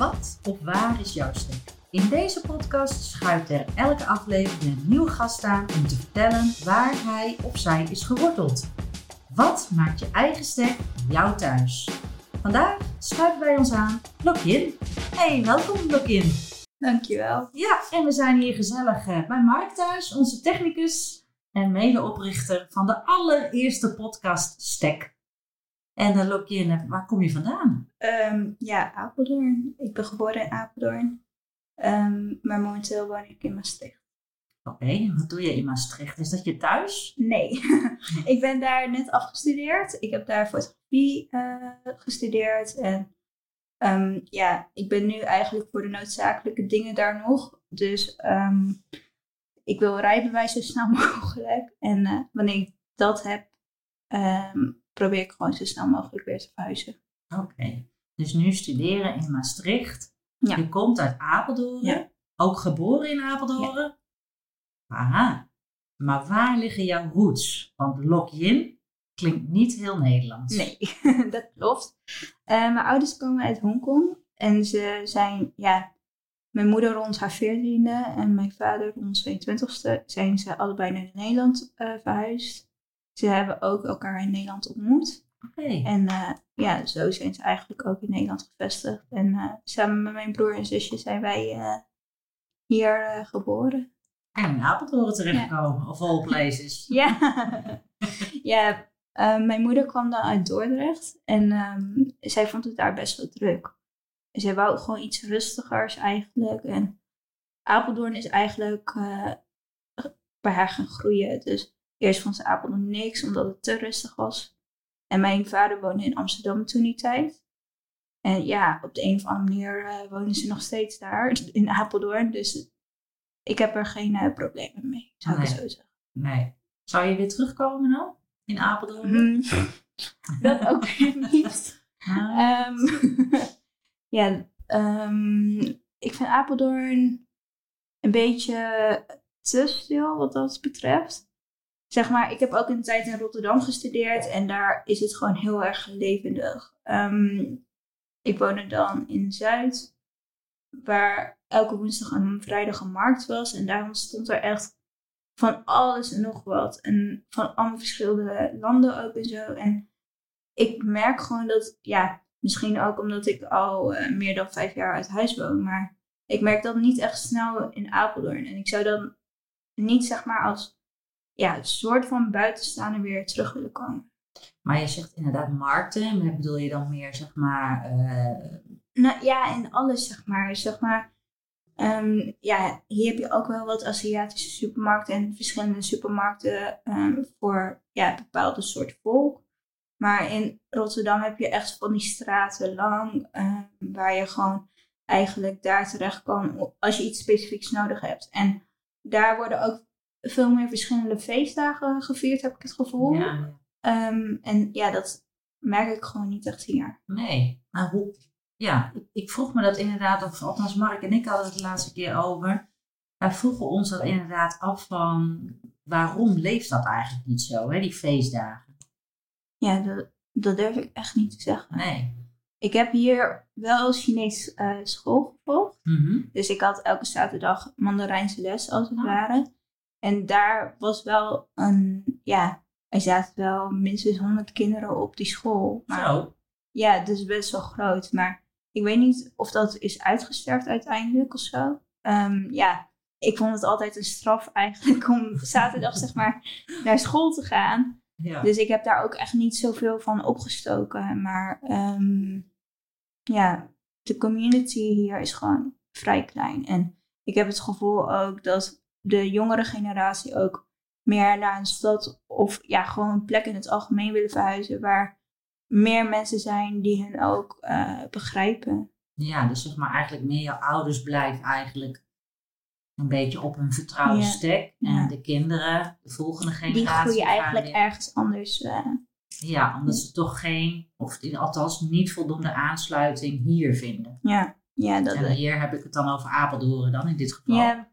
Wat of waar is jouw stek? In deze podcast schuift er elke aflevering een nieuwe gast aan om te vertellen waar hij of zij is geworteld. Wat maakt je eigen stek jouw thuis? Vandaag schuiven wij ons aan Lokin. Hey, welkom Lokin. Dankjewel. Ja, en we zijn hier gezellig eh, bij Mark thuis, onze technicus en medeoprichter van de allereerste podcast Stek. En uh, Lokin, eh, waar kom je vandaan? Ehm, ja, Apeldoorn. Ik ben geboren in Apeldoorn. Ehm, maar momenteel woon ik in Maastricht. Oké, wat doe je in Maastricht? Is dat je thuis? Nee, ik ben daar net afgestudeerd. Ik heb daar fotografie uh, gestudeerd. En um, ja, ik ben nu eigenlijk voor de noodzakelijke dingen daar nog. Dus um, ik wil rijbewijs zo snel mogelijk. En uh, wanneer ik dat heb, um, probeer ik gewoon zo snel mogelijk weer te verhuizen. Oké, okay. Dus nu studeren in Maastricht. Ja. Je komt uit Apeldoorn. Ja. Ook geboren in Apeldoorn. Aha. Maar waar liggen jouw roots? Want Lokjen klinkt niet heel Nederlands. Nee, dat klopt. Uh, mijn ouders komen uit Hongkong. En ze zijn, ja, mijn moeder rond haar veertiende en mijn vader rond zijn twintigste zijn ze allebei naar Nederland uh, verhuisd. Ze hebben ook elkaar in Nederland ontmoet. En uh, ja, zo zijn ze eigenlijk ook in Nederland gevestigd. En uh, samen met mijn broer en zusje zijn wij uh, hier geboren. En in Apeldoorn terechtkomen, of all places. Ja, ja mijn moeder kwam dan uit Dordrecht en um, zij vond het daar best wel druk. Zij wou gewoon iets rustigers eigenlijk. En Apeldoorn is eigenlijk bij haar gaan groeien. Dus eerst vond ze Apeldoorn niks, omdat het te rustig was. En mijn vader woonde in Amsterdam toen die tijd. En ja, op de een of andere manier uh, wonen ze nog steeds daar, in Apeldoorn. Dus ik heb er geen uh, problemen mee, zou nee. ik zo zeggen. Nee. Zou je weer terugkomen dan? In Apeldoorn? Hmm. dat ook weer niet. Ah. Um, ja, um, ik vind Apeldoorn een beetje te stil wat dat betreft zeg maar, ik heb ook een tijd in Rotterdam gestudeerd en daar is het gewoon heel erg levendig. Um, ik woonde dan in Zuid, waar elke woensdag en vrijdag een markt was. En daarom stond er echt van alles en nog wat. En van allemaal verschillende landen ook en zo. En ik merk gewoon dat, ja, misschien ook omdat ik al uh, meer dan vijf jaar uit huis woon, maar ik merk dat niet echt snel in Apeldoorn. En ik zou dan niet, zeg maar, als ja, een soort van buitenstaander weer terug willen komen. Maar je zegt inderdaad markten, maar bedoel je dan meer, zeg maar... Uh... Nou ja, in alles, zeg maar. Zeg maar, um, ja, hier heb je ook wel wat Aziatische supermarkten en verschillende supermarkten um, voor ja, bepaalde soort volk. Maar in Rotterdam heb je echt van die straten lang, um, waar je gewoon eigenlijk daar terecht kan als je iets specifieks nodig hebt. En daar worden ook veel meer verschillende feestdagen gevierd, heb ik het gevoel. Ja. Um, en ja, dat merk ik gewoon niet echt hier. Nee, maar hoe? Ja, ik, ik, vroeg me dat inderdaad, of althans Mark en ik hadden het de laatste keer over. Wij vroegen ons dat inderdaad af van waarom leeft dat eigenlijk niet zo, hè, die feestdagen? Ja, dat, dat durf ik echt niet te zeggen. Nee. Ik heb hier wel Chinees uh, school gevolgd. Mm -hmm. Dus ik had elke zaterdag Mandarijnse les, als het Ah. ware. En daar was wel een, ja, er zaten wel minstens 100 kinderen op die school. Maar, Zo. Ja, dus best wel groot. Maar ik weet niet of dat is uitgesterft uiteindelijk of zo. Um, ja, ik vond het altijd een straf eigenlijk om zaterdag zeg maar naar school te gaan. Ja. Dus ik heb daar ook echt niet zoveel van opgestoken. Maar um, ja, de community hier is gewoon vrij klein. En ik heb het gevoel ook dat de jongere generatie ook meer naar een stad of ja, gewoon een plek in het algemeen willen verhuizen waar meer mensen zijn die hen ook uh, begrijpen. Ja, dus zeg maar eigenlijk meer jouw ouders blijven eigenlijk een beetje op hun vertrouwde Ja. stek. En Ja. de kinderen, de volgende generatie. Die groeien eigenlijk weer- ergens anders. uh, Ja, omdat ze toch geen, of althans niet voldoende aansluiting hier vinden. ja, ja, dat, En hier heb ik het dan over Apeldoorn dan in dit geval. Ja,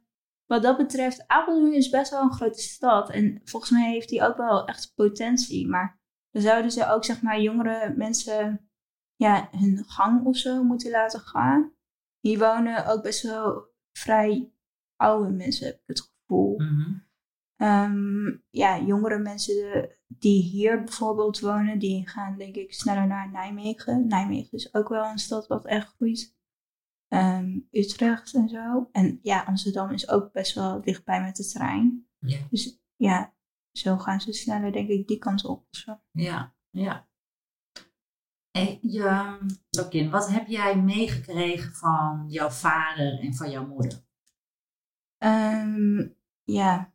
wat dat betreft, Apeldoorn is best wel een grote stad. En volgens mij heeft die ook wel echt potentie. Maar dan zouden ze ook, zeg maar, jongere mensen ja, hun gang of zo moeten laten gaan. hier wonen ook best wel vrij oude mensen, heb ik het gevoel. Mhm. Ehm, ja, jongere mensen die hier bijvoorbeeld wonen, die gaan denk ik sneller naar Nijmegen. Nijmegen is ook wel een stad wat echt groeit. Ehm, Utrecht en zo. En ja, Amsterdam is ook best wel dichtbij met de trein. Ja. Dus ja, zo gaan ze sneller denk ik die kant op. Zo. Ja, ja. En je, Lokin, wat heb jij meegekregen van jouw vader en van jouw moeder? Ehm, ja,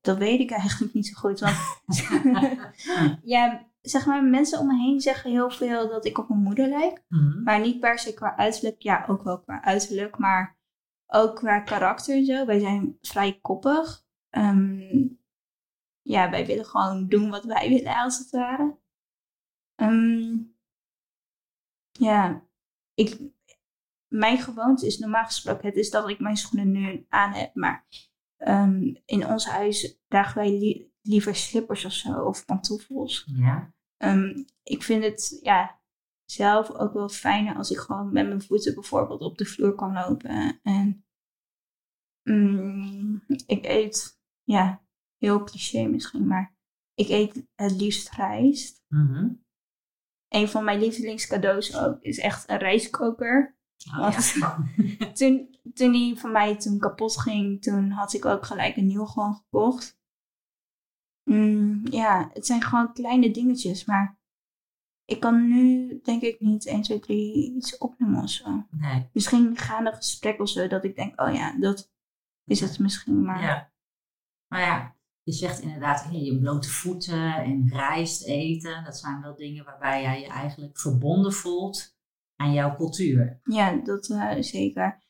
dat weet ik eigenlijk niet zo goed. Want ja, zeg maar, mensen om me heen zeggen heel veel dat ik op mijn moeder lijk. Mhm. Maar niet per se qua uiterlijk. Ja, ook wel qua uiterlijk. Maar ook qua karakter en zo. Wij zijn vrij koppig. Ehm, ja, wij willen gewoon doen wat wij willen, als het ware. Ehm, ja, ik, mijn gewoonte is normaal gesproken, het is dat ik mijn schoenen nu aan heb. Maar ehm, in ons huis dragen wij liever slippers of zo, of pantoffels. Ja. Ehm, ik vind het ja, zelf ook wel fijner als ik gewoon met mijn voeten bijvoorbeeld op de vloer kan lopen. En mm, ik eet, ja, heel cliché misschien, maar ik eet het liefst rijst. Mhm. Een van mijn lievelingscadeaus ook is echt een rijstkoker. Oh, ja. Toen, toen die van mij toen kapot ging, toen had ik ook gelijk een nieuw gewoon gekocht. Mm, ja, het zijn gewoon kleine dingetjes, maar ik kan nu denk ik niet 1, 2, 3 iets opnoemen of zo. Nee. Misschien gaande gesprek of zo, dat ik denk, oh ja, dat is het misschien, maar Ja. Maar ja, je zegt inderdaad, hey, je blote voeten en rijst eten. Dat zijn wel dingen waarbij jij je eigenlijk verbonden voelt aan jouw cultuur. Ja, dat eh, zeker.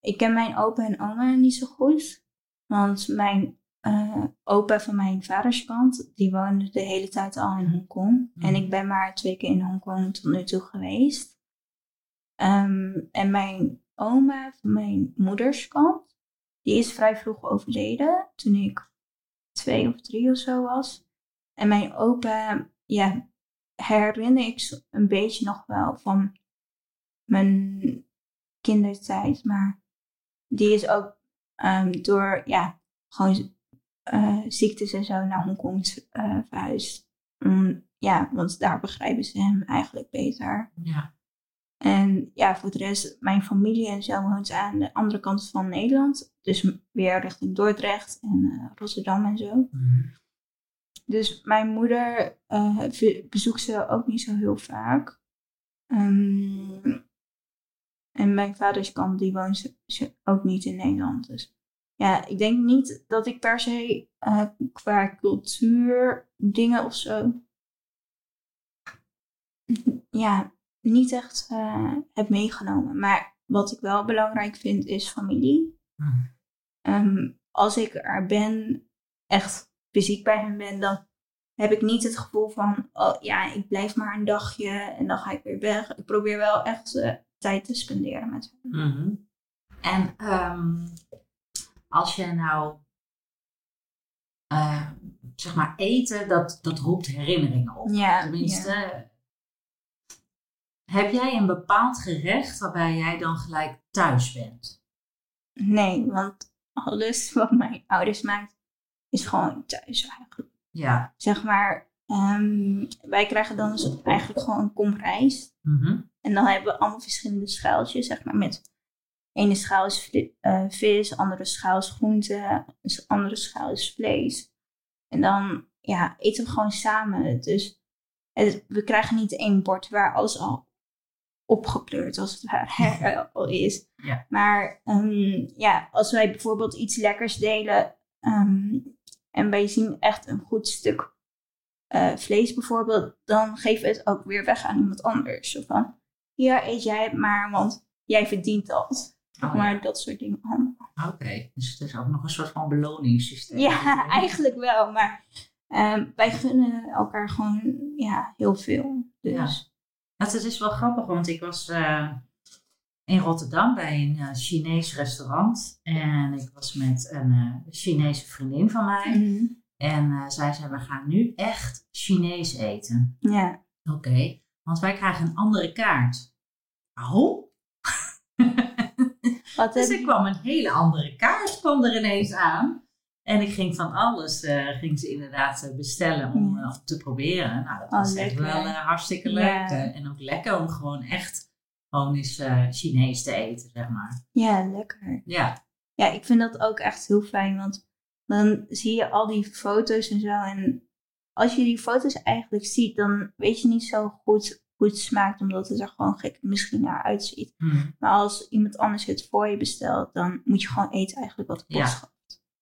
Ik ken mijn opa en oma niet zo goed. Want mijn eh, opa van mijn vaderskant, die woonde de hele tijd al in Hongkong. Mhm. En ik ben maar twee keer in Hongkong tot nu toe geweest. Ehm, en mijn oma van mijn moederskant, die is vrij vroeg overleden. Toen ik twee of drie of zo was. En mijn opa, ja, herinner ik een beetje nog wel van mijn kindertijd. Maar die is ook ehm, door, ja, gewoon eh, ziektes en zo naar Hongkong eh, verhuisd. Mm, ja, want daar begrijpen ze hem eigenlijk beter. Ja. En ja, voor de rest, mijn familie en zo woont aan de andere kant van Nederland. Dus weer richting Dordrecht en eh, Rotterdam en zo. Mhm. Dus mijn moeder bezoekt ze ook niet zo heel vaak. Ehm, en mijn vaders kant, die woont ook niet in Nederland. Dus ja, ik denk niet dat ik per se eh, qua cultuur dingen of zo... Ja, niet echt eh, heb meegenomen. Maar wat ik wel belangrijk vind, is familie. Mhm. Ehm, als ik er ben, echt fysiek bij hen ben, dan heb ik niet het gevoel van, oh ja, ik blijf maar een dagje en dan ga ik weer weg. Ik probeer wel echt eh, tijd te spenderen met hen. Mhm. En ehm, als je nou, eh, zeg maar, eten, dat, dat roept herinneringen op. Ja, Tenminste, heb jij een bepaald gerecht waarbij jij dan gelijk thuis bent? Nee, want alles wat mijn ouders maakt, is gewoon thuis eigenlijk. Ja. Zeg maar, ehm, wij krijgen dan dus eigenlijk gewoon een kom rijst. Mhm. En dan hebben we allemaal verschillende schaaltjes, zeg maar, met ene schaal is eh, vis, andere schaal is groente, een andere schaal is vlees. En dan ja, eten we gewoon samen. Dus het- we krijgen niet één bord waar alles al opgekleurd als het ware al is. Ja. Maar ehm, ja, als wij bijvoorbeeld iets lekkers delen ehm, en wij zien echt een goed stuk eh, vlees bijvoorbeeld, dan geven we het ook weer weg aan iemand anders. Zo van, hier eet jij het maar, want jij verdient dat. Oh, maar ja. dat soort dingen allemaal. Oké, dus het is ook nog een soort van beloningssysteem. Ja, eigenlijk wel. Maar ehm, wij gunnen elkaar gewoon ja, heel veel. Dus Nou, het is wel grappig, want ik was eh, in Rotterdam bij een eh, Chinees restaurant. En ik was met een eh, Chinese vriendin van mij. mhm. En zij zei, we gaan nu echt Chinees eten. ja. Oké, want wij krijgen een andere kaart. Oh? Dus er je- kwam een hele andere kaart kwam er ineens aan. En ik ging van alles, eh, ging ze inderdaad eh, bestellen om Ja. eh, te proberen. Nou, dat Oh, was echt wel hartstikke leuk. Ja. en ook lekker om gewoon echt gewoon eens eh, Chinees te eten, zeg maar. Ja, lekker. Ja, Ja, ik vind dat ook echt heel fijn, want dan zie je al die foto's en zo. En als je die foto's eigenlijk ziet, dan weet je niet zo goed het smaakt, omdat het er gewoon gek misschien naar uitziet. Hm. Maar als iemand anders het voor je bestelt, dan moet je gewoon eten eigenlijk wat het Ja. kost.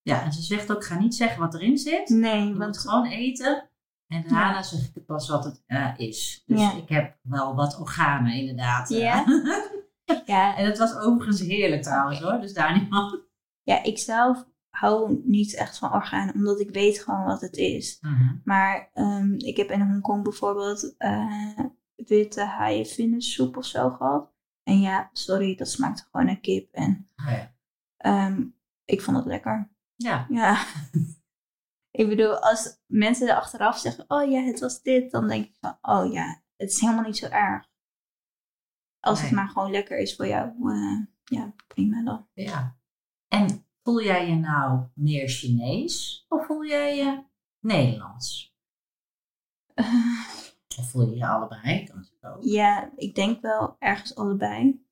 ja, en ze zegt ook, ga niet zeggen wat erin zit. Nee, Je moet want gewoon eten. En daarna zeg ik het pas wat het eh, is. Dus Ja. ik heb wel wat organen inderdaad. eh. Ja? ja, en het was overigens heerlijk trouwens hoor. Dus daar niet van. ja, ik zelf hou niet echt van organen, omdat ik weet gewoon wat het is. Mhm. Maar ehm, ik heb in Hongkong bijvoorbeeld eh, witte haaienvindensoep of zo gehad. En ja, sorry, dat smaakte gewoon naar kip. En Oh ja. ehm, ik vond het lekker. ja. Ja. ik bedoel, als mensen er achteraf zeggen, oh ja, het was dit, dan denk ik van, oh ja, het is helemaal niet zo erg. Als het maar gewoon lekker is voor jou, eh, ja, prima dan. Ja. En voel jij je nou meer Chinees of voel jij je Nederlands? Of voel je je allebei? Kan ook. Ja, ik denk wel ergens allebei.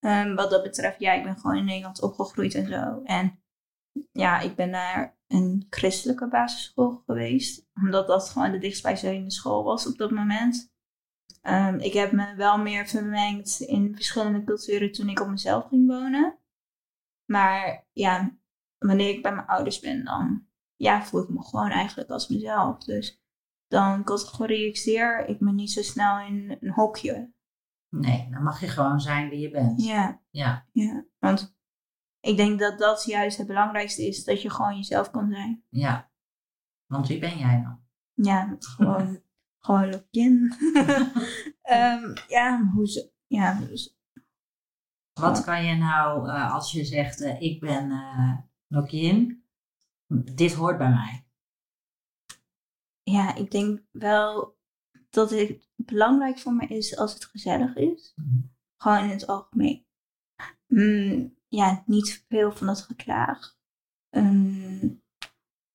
Ehm, wat dat betreft, ja, ik ben gewoon in Nederland opgegroeid en zo. En ja, ik ben naar een christelijke basisschool geweest. Omdat dat gewoon de dichtstbijzijnde school was op dat moment. Ehm, ik heb me wel meer vermengd in verschillende culturen toen ik op mezelf ging wonen. Maar ja, wanneer ik bij mijn ouders ben, dan ja, voel ik me gewoon eigenlijk als mezelf. Dus dan categoriseer ik me niet zo snel in een hokje. Nee, dan mag je gewoon zijn wie je bent. Ja, Ja. ja. Want ik denk dat dat juist het belangrijkste is, dat je gewoon jezelf kan zijn. ja. Want wie ben jij dan? Ja, gewoon, gewoon Lokjen. Ehm ja, hoe ze, ja, dus, Wat kan je nou, eh, als je zegt, eh, ik ben eh Nokian, dit hoort bij mij. Ja, ik denk wel dat het belangrijk voor me is als het gezellig is. Gewoon in het algemeen. Mm, ja, niet veel van dat geklaag. Ehm,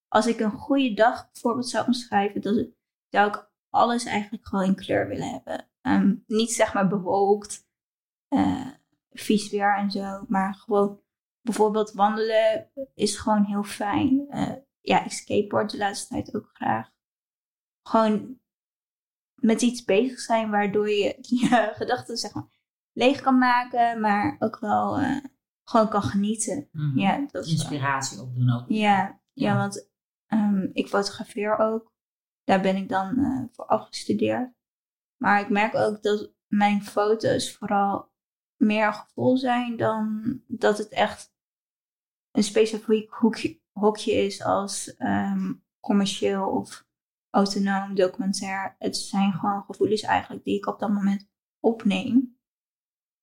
als ik een goede dag bijvoorbeeld zou omschrijven, dan zou ik alles eigenlijk gewoon in kleur willen hebben. Ehm, niet zeg maar bewolkt, eh, vies weer en zo, maar gewoon bijvoorbeeld wandelen is gewoon heel fijn. Eh, ja, ik skateboard de laatste tijd ook graag. Gewoon met iets bezig zijn waardoor je je gedachten zeg maar leeg kan maken, maar ook wel eh, gewoon kan genieten. Mhm. Ja, dat Inspiratie opdoen ook. ja, ja. Ja. want ehm, ik fotografeer ook. Daar ben ik dan eh, voor afgestudeerd. Maar ik merk ook dat mijn foto's vooral meer gevoel zijn dan dat het echt een specifiek hoekje, hokje is als ehm, commercieel of autonoom documentair. Het zijn gewoon gevoelens eigenlijk die ik op dat moment opneem.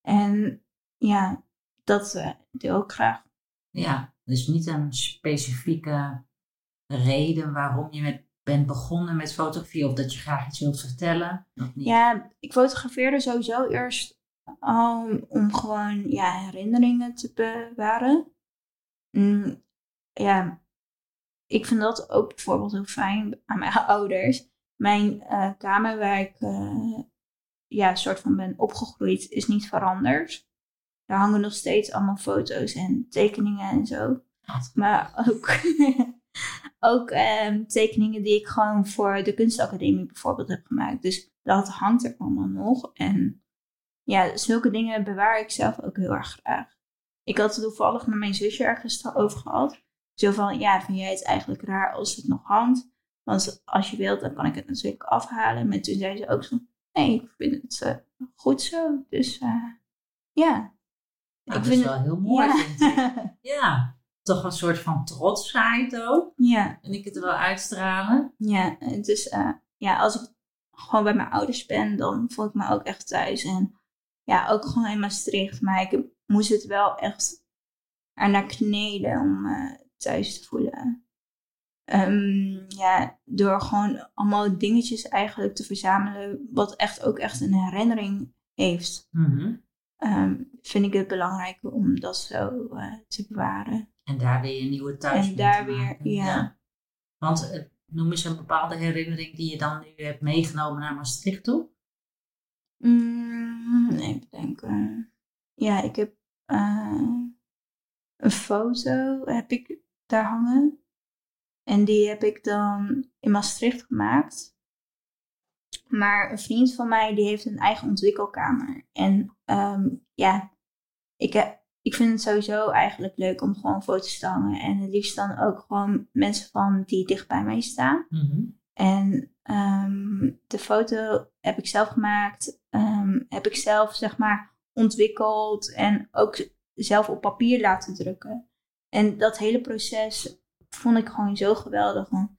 En ja, dat eh, deel ik graag. Ja, dus niet een specifieke reden waarom je met, bent begonnen met fotografie of dat je graag iets wilt vertellen. Niet. Ja, ik fotografeerde sowieso eerst al om gewoon ja, herinneringen te bewaren. Mm, ja, ik vind dat ook bijvoorbeeld heel fijn aan mijn ouders. Mijn eh, kamer waar ik eh, ja, soort van ben opgegroeid is niet veranderd. Daar hangen nog steeds allemaal foto's en tekeningen en zo. Maar ook, ook ehm, tekeningen die ik gewoon voor de kunstacademie bijvoorbeeld heb gemaakt. Dus dat hangt er allemaal nog. En ja, zulke dingen bewaar ik zelf ook heel erg graag. Ik had het toevallig met mijn zusje ergens over gehad. Zo van, ja, vind jij het eigenlijk raar als het nog hangt? Want als je wilt, dan kan ik het natuurlijk afhalen. Maar toen zei ze ook zo, nee, ik vind het eh, goed zo. Dus eh, ja. Nou, ik dat is vind wel heel mooi, ja. vind ik. Ja, toch een soort van trotsheid ook. ja. En ik het er wel uitstralen. Ja, het is, eh, ja, als ik gewoon bij mijn ouders ben, dan voel ik me ook echt thuis. En ja, ook gewoon in Maastricht. Maar ik moest het wel echt ernaar kneden om thuis te voelen. Ehm, ja, door gewoon allemaal dingetjes eigenlijk te verzamelen, wat echt ook echt een herinnering heeft. Mhm. ehm, vind ik het belangrijk om dat zo eh, te bewaren. En daar weer een nieuwe thuis En daar weer, ja. ja. Want eh, noem eens een bepaalde herinnering die je dan nu hebt meegenomen naar Maastricht toe. Mm, even denken. Ja, ik heb eh, een foto heb ik daar hangen. En die heb ik dan in Maastricht gemaakt. Maar een vriend van mij die heeft een eigen ontwikkelkamer. En ehm, ja, ik, heb, ik vind het sowieso eigenlijk leuk om gewoon foto's te hangen. En het liefst dan ook gewoon mensen van die dicht bij mij staan. Mhm. En ehm, de foto heb ik zelf gemaakt. ehm, heb ik zelf, zeg maar, ontwikkeld. En ook zelf op papier laten drukken. En dat hele proces vond ik gewoon zo geweldig. Want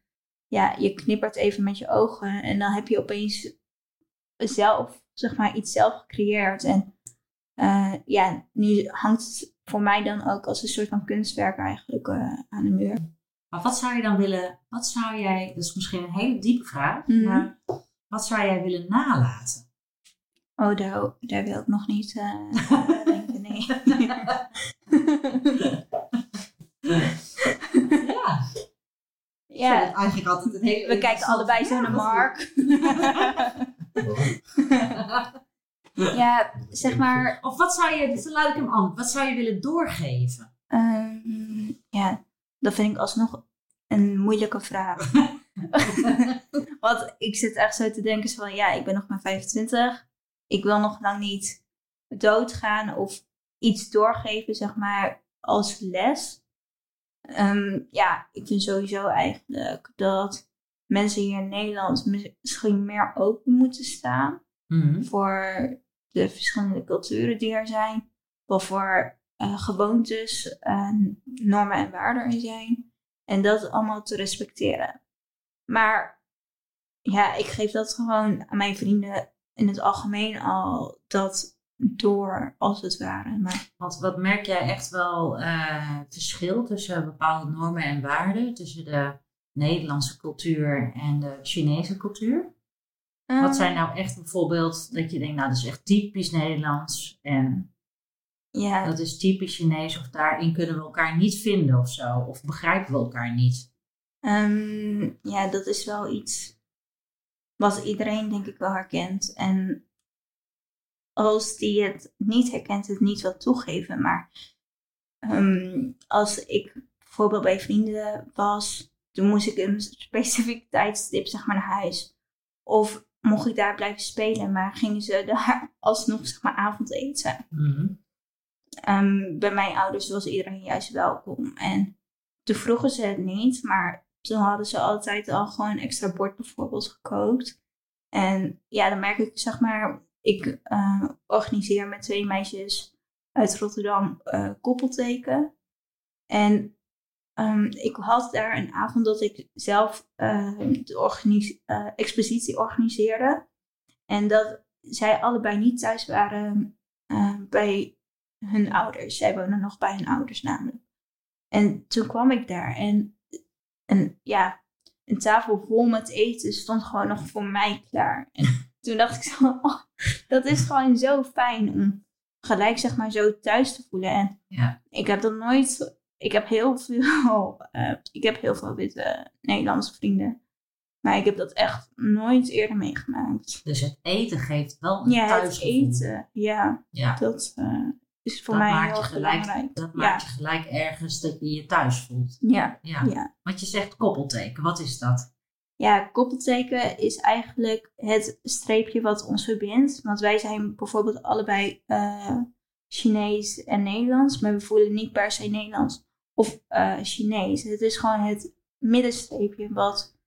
ja, je knippert even met je ogen. En dan heb je opeens zelf, zeg maar, iets zelf gecreëerd. En eh, ja, nu hangt het voor mij dan ook als een soort van kunstwerk eigenlijk eh, aan de muur. Maar wat zou je dan willen, wat zou jij, dat is misschien een hele diepe vraag, Mhm. maar wat zou jij willen nalaten? Oh, daar, daar wil ik nog niet nee. Ja, ja, eigenlijk altijd een hele we kijken allebei zo naar Mark. ja, zeg maar, Of wat zou je, dus laat ik hem aan, wat zou je willen doorgeven? ehm, ja, dat vind ik alsnog een moeilijke vraag. Want ik zit echt zo te denken zo van, ja, ik ben nog maar 25. Ik wil nog lang niet doodgaan of iets doorgeven, zeg maar, als les. Ehm, ja, ik vind sowieso eigenlijk dat mensen hier in Nederland misschien meer open moeten staan Mhm. voor de verschillende culturen die er zijn. Wat voor eh, gewoontes, en normen en waarden er zijn. En dat allemaal te respecteren. Maar ja, ik geef dat gewoon aan mijn vrienden in het algemeen al dat door, als het ware. Maar Want wat merk jij echt wel eh, verschil tussen bepaalde normen en waarden, tussen de Nederlandse cultuur en de Chinese cultuur? Wat zijn nou echt bijvoorbeeld dat je denkt, nou dat is echt typisch Nederlands en Ja, dat is typisch Chinees of daarin kunnen we elkaar niet vinden of zo, of begrijpen we elkaar niet? Ehm, ja, dat is wel iets wat iedereen denk ik wel herkent. En als die het niet herkent, het niet wil toegeven. Maar ehm, als ik bijvoorbeeld bij vrienden was, toen moest ik een specifiek tijdstip zeg maar naar huis. Of mocht ik daar blijven spelen, maar gingen ze daar alsnog zeg maar avondeten. Mhm. Ehm, bij mijn ouders was iedereen juist welkom. En toen vroegen ze het niet, maar toen hadden ze altijd al gewoon een extra bord bijvoorbeeld gekookt. En ja, dan merk ik, zeg maar, ik eh, organiseer met twee meisjes uit Rotterdam eh, koppelteken. En ehm, ik had daar een avond dat ik zelf eh, de eh, expositie organiseerde. En dat zij allebei niet thuis waren eh, bij hun ouders. Zij wonen nog bij hun ouders namelijk. En toen kwam ik daar en, en ja, een tafel vol met eten stond gewoon nog voor mij klaar. En toen dacht ik zo, oh, dat is gewoon zo fijn om gelijk zeg maar zo thuis te voelen. En Ja. ik heb dat nooit, ik heb heel veel, eh, ik heb heel veel witte Nederlandse vrienden. Maar ik heb dat echt nooit eerder meegemaakt. Dus het eten geeft wel een Ja, het thuisgevoel. eten, ja, Ja, dat eh, is voor dat mij maakt heel gelijk, belangrijk. dat ja. maakt je gelijk ergens dat je je thuis voelt. Ja, Ja. ja. Want je zegt koppelteken, wat is dat? Ja, koppelteken is eigenlijk het streepje wat ons verbindt. Want wij zijn bijvoorbeeld allebei eh, Chinees en Nederlands, maar we voelen niet per se Nederlands of eh, Chinees. Het is gewoon het middenstreepje wat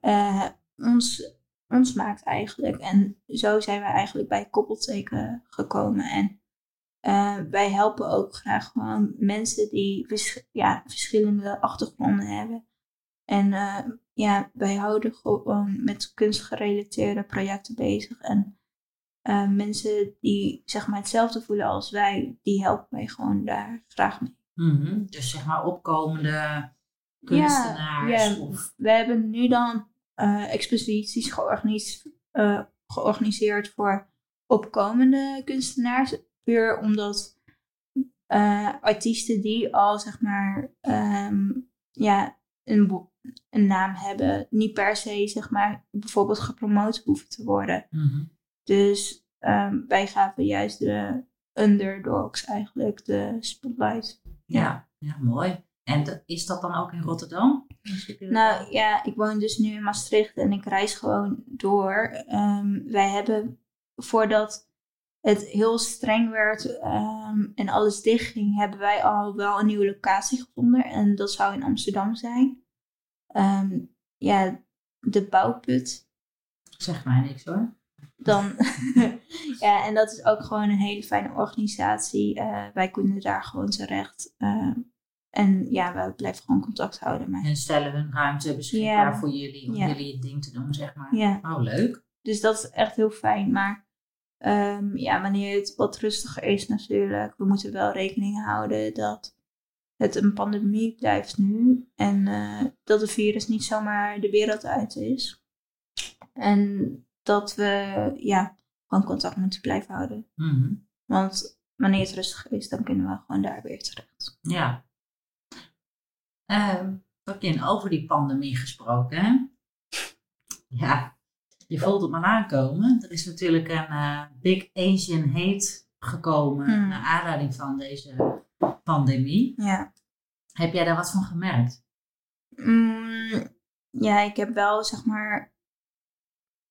eh, ons, ons maakt eigenlijk. En zo zijn we eigenlijk bij koppelteken gekomen. En wij helpen ook graag gewoon mensen die ja, verschillende achtergronden hebben. En ja, wij houden gewoon met kunstgerelateerde projecten bezig. En eh, mensen die zeg maar hetzelfde voelen als wij, die helpen wij gewoon daar graag mee. Mhm. Dus zeg maar opkomende kunstenaars. ja. Of, We hebben nu dan eh, exposities georganis- eh, georganiseerd voor opkomende kunstenaars. puur omdat artiesten die al zeg maar ehm, ja, een, een naam hebben, niet per se zeg maar bijvoorbeeld gepromoot hoeven te worden. Mhm. Dus ehm, wij gaven juist de underdogs eigenlijk de spotlight. Ja, ja, mooi. En is dat dan ook in Rotterdam? Nou ja, ik woon dus nu in Maastricht en ik reis gewoon door. Ehm, wij hebben voordat het heel streng werd ehm, en alles dichtging, hebben wij al wel een nieuwe locatie gevonden. En dat zou in Amsterdam zijn. Ehm, ja, de bouwput. Zeg mij niks hoor. Dan, ja, en dat is ook gewoon een hele fijne organisatie. Eh, wij kunnen daar gewoon terecht. Ehm, en ja, we blijven gewoon contact houden. Maar, En stellen hun ruimte beschikbaar voor jullie om jullie het ding te doen, zeg maar. ja. Oh, leuk. Dus dat is echt heel fijn. Maar ehm, ja, wanneer het wat rustiger is natuurlijk, we moeten wel rekening houden dat het een pandemie blijft nu. En eh, dat het virus niet zomaar de wereld uit is. En dat we ja, gewoon contact moeten blijven houden. Mhm. Want wanneer het rustig is, dan kunnen we gewoon daar weer terecht. Ja. Ehm Pakin, over die pandemie gesproken, hè? Ja, je voelt het maar aankomen. Er is natuurlijk een eh, Big Asian Hate gekomen Hmm. naar aanleiding van deze pandemie. Ja. Heb jij daar wat van gemerkt? Mm, ja, ik heb wel zeg maar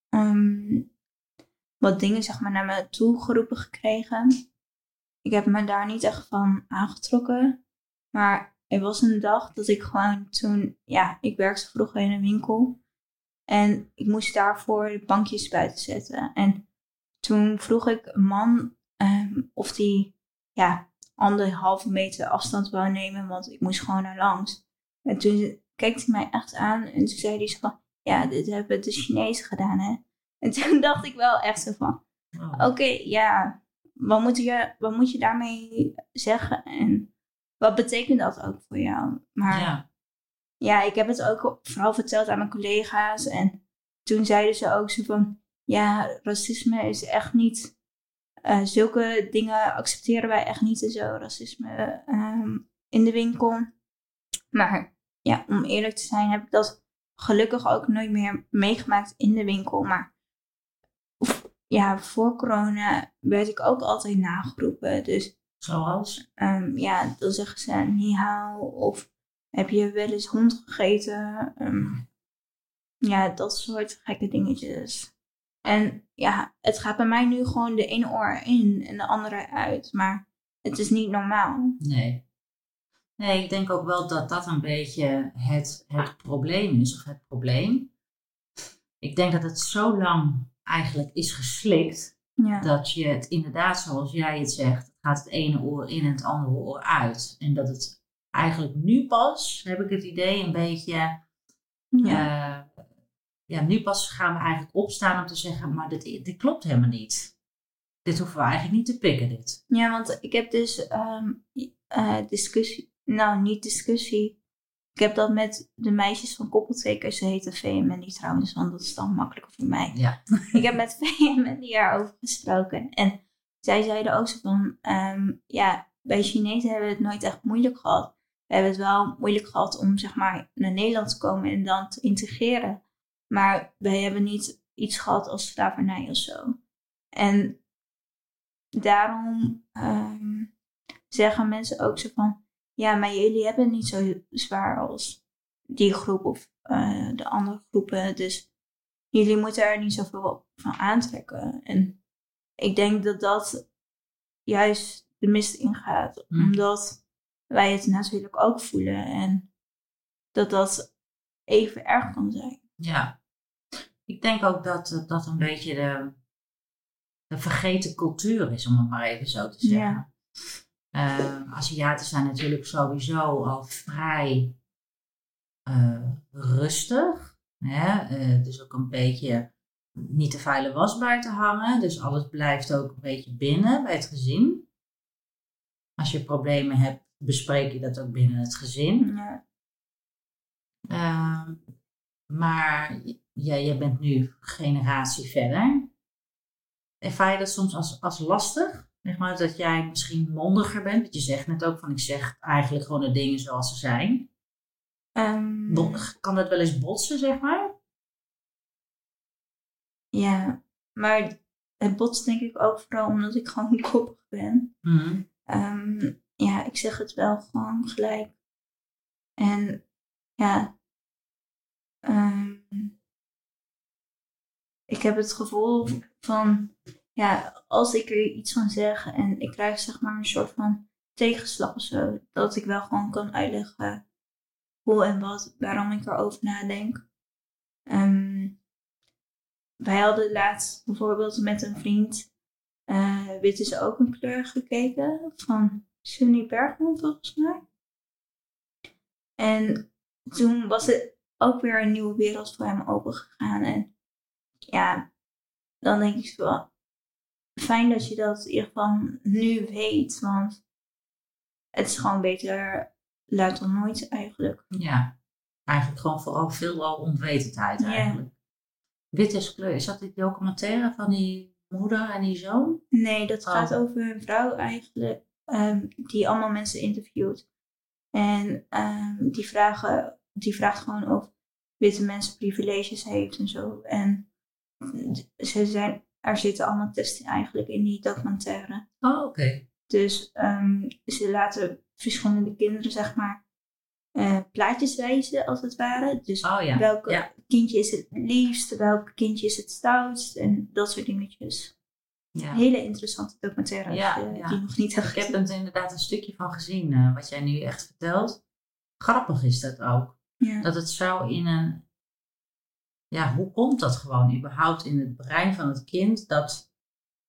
ehm, wat dingen zeg maar naar me toe geroepen gekregen. Ik heb me daar niet echt van aangetrokken. Maar er was een dag dat ik gewoon toen, ja, ik werkte vroeger in een winkel. En ik moest daarvoor de bankjes buiten zetten. En toen vroeg ik een man ehm, of die, ja, anderhalve meter afstand wou nemen, want ik moest gewoon naar langs. En toen keek hij mij echt aan en toen zei hij zo van, ja, dit hebben de Chinezen gedaan, hè. En toen dacht ik wel echt zo van, Oh. oké, ja, wat moet, je, wat moet je daarmee zeggen? En wat betekent dat ook voor jou? Maar ja, Ja. ik heb het ook vooral verteld aan mijn collega's. En toen zeiden ze ook zo van, ja, racisme is echt niet... eh, zulke dingen accepteren wij echt niet en zo, racisme ehm, in de winkel. Maar ja, om eerlijk te zijn heb ik dat gelukkig ook nooit meer meegemaakt in de winkel. Maar of- ja, voor corona werd ik ook altijd nageroepen. Dus Zoals? ehm, ja, dan zeggen ze ni hao of heb je wel eens hond gegeten? Ehm, ja, dat soort gekke dingetjes. En ja, het gaat bij mij nu gewoon de ene oor in en de andere uit. Maar het is niet normaal. Nee. Nee, ik denk ook wel dat dat een beetje het, het probleem is, of het probleem. Ik denk dat het zo lang eigenlijk is geslikt, Ja, dat je het inderdaad, zoals jij het zegt, gaat het ene oor in en het andere oor uit. En dat het eigenlijk nu pas, heb ik het idee, een beetje, ja. eh, ja, nu pas gaan we eigenlijk opstaan om te zeggen, maar dit, dit klopt helemaal niet. Dit hoeven we eigenlijk niet te pikken, dit. ja want ik heb dus ehm, eh, discussie, nou niet discussie. Ik heb dat met de meisjes van koppeltekens, ze heten V en Mandy trouwens, want dat is dan makkelijker voor mij. Ja. ik heb met V en Mandy daarover gesproken. En zij zeiden ook zo van, ehm, ja, bij Chinezen hebben we het nooit echt moeilijk gehad. We hebben het wel moeilijk gehad om zeg maar naar Nederland te komen en dan te integreren. Maar wij hebben niet iets gehad als slavernij of zo. En daarom ehm, zeggen mensen ook zo van, ja, maar jullie hebben het niet zo zwaar als die groep of eh, de andere groepen. Dus jullie moeten er niet zoveel van aantrekken. En ik denk dat dat juist de mist ingaat. Mm. Omdat wij het natuurlijk ook voelen. En dat dat even erg kan zijn. Ja, ik denk ook dat eh, dat een beetje de, de vergeten cultuur is, om het maar even zo te zeggen. Ja. Eh, Aziaten zijn natuurlijk sowieso al vrij eh, rustig. Hè? Dus ook een beetje niet te vuile was buiten hangen. Dus alles blijft ook een beetje binnen bij het gezin. Als je problemen hebt, bespreek je dat ook binnen het gezin. Ja, Ehm, maar ja, jij bent nu generatie verder. Ervaar je dat soms als, als lastig? Zeg maar dat jij misschien mondiger bent. Want je zegt net ook van ik zeg eigenlijk gewoon de dingen zoals ze zijn. Ehm, Kan dat wel eens botsen, zeg maar? ja, maar het botst denk ik ook vooral omdat ik gewoon koppig ben. Mhm. Ehm, ja, ik zeg het wel gewoon gelijk. En ja, ehm, ik heb het gevoel van, ja, als ik er iets van zeg en ik krijg zeg maar een soort van tegenslag of zo, dat ik wel gewoon kan uitleggen hoe en wat, waarom ik erover nadenk. Ehm, wij hadden laatst bijvoorbeeld met een vriend eh Wit is ook een kleur gekeken van Sunny Bergman volgens mij. En toen was het ook weer een nieuwe wereld voor hem opengegaan. En ja, dan denk ik wel, fijn dat je dat in ieder geval nu weet. Want het is gewoon beter luid dan nooit eigenlijk. Ja. Eigenlijk gewoon vooral veelal onwetendheid eigenlijk. Wit is kleur. Is dat die documentaire van die moeder en die zoon? Nee, dat Oh. gaat over een vrouw eigenlijk ehm, die allemaal mensen interviewt. En ehm, die, vragen, die vraagt gewoon of witte mensen privileges heeft en zo. En ze zijn, er zitten allemaal testen eigenlijk in die documentaire. Oh, oké. Dus ehm, ze laten verschillende kinderen, zeg maar, eh, plaatjes wijzen als het ware. Dus Oh ja. welke Ja. kindje is het liefst, welk kindje is het stoutst en dat soort dingetjes. Ja. Een hele interessante documentaire Ja, je ja. die nog niet hebt Ik heb er inderdaad een stukje van gezien, eh, wat jij nu echt vertelt. Grappig is dat ook. Dat het zo in een. Ja, hoe komt dat gewoon überhaupt in het brein van het kind dat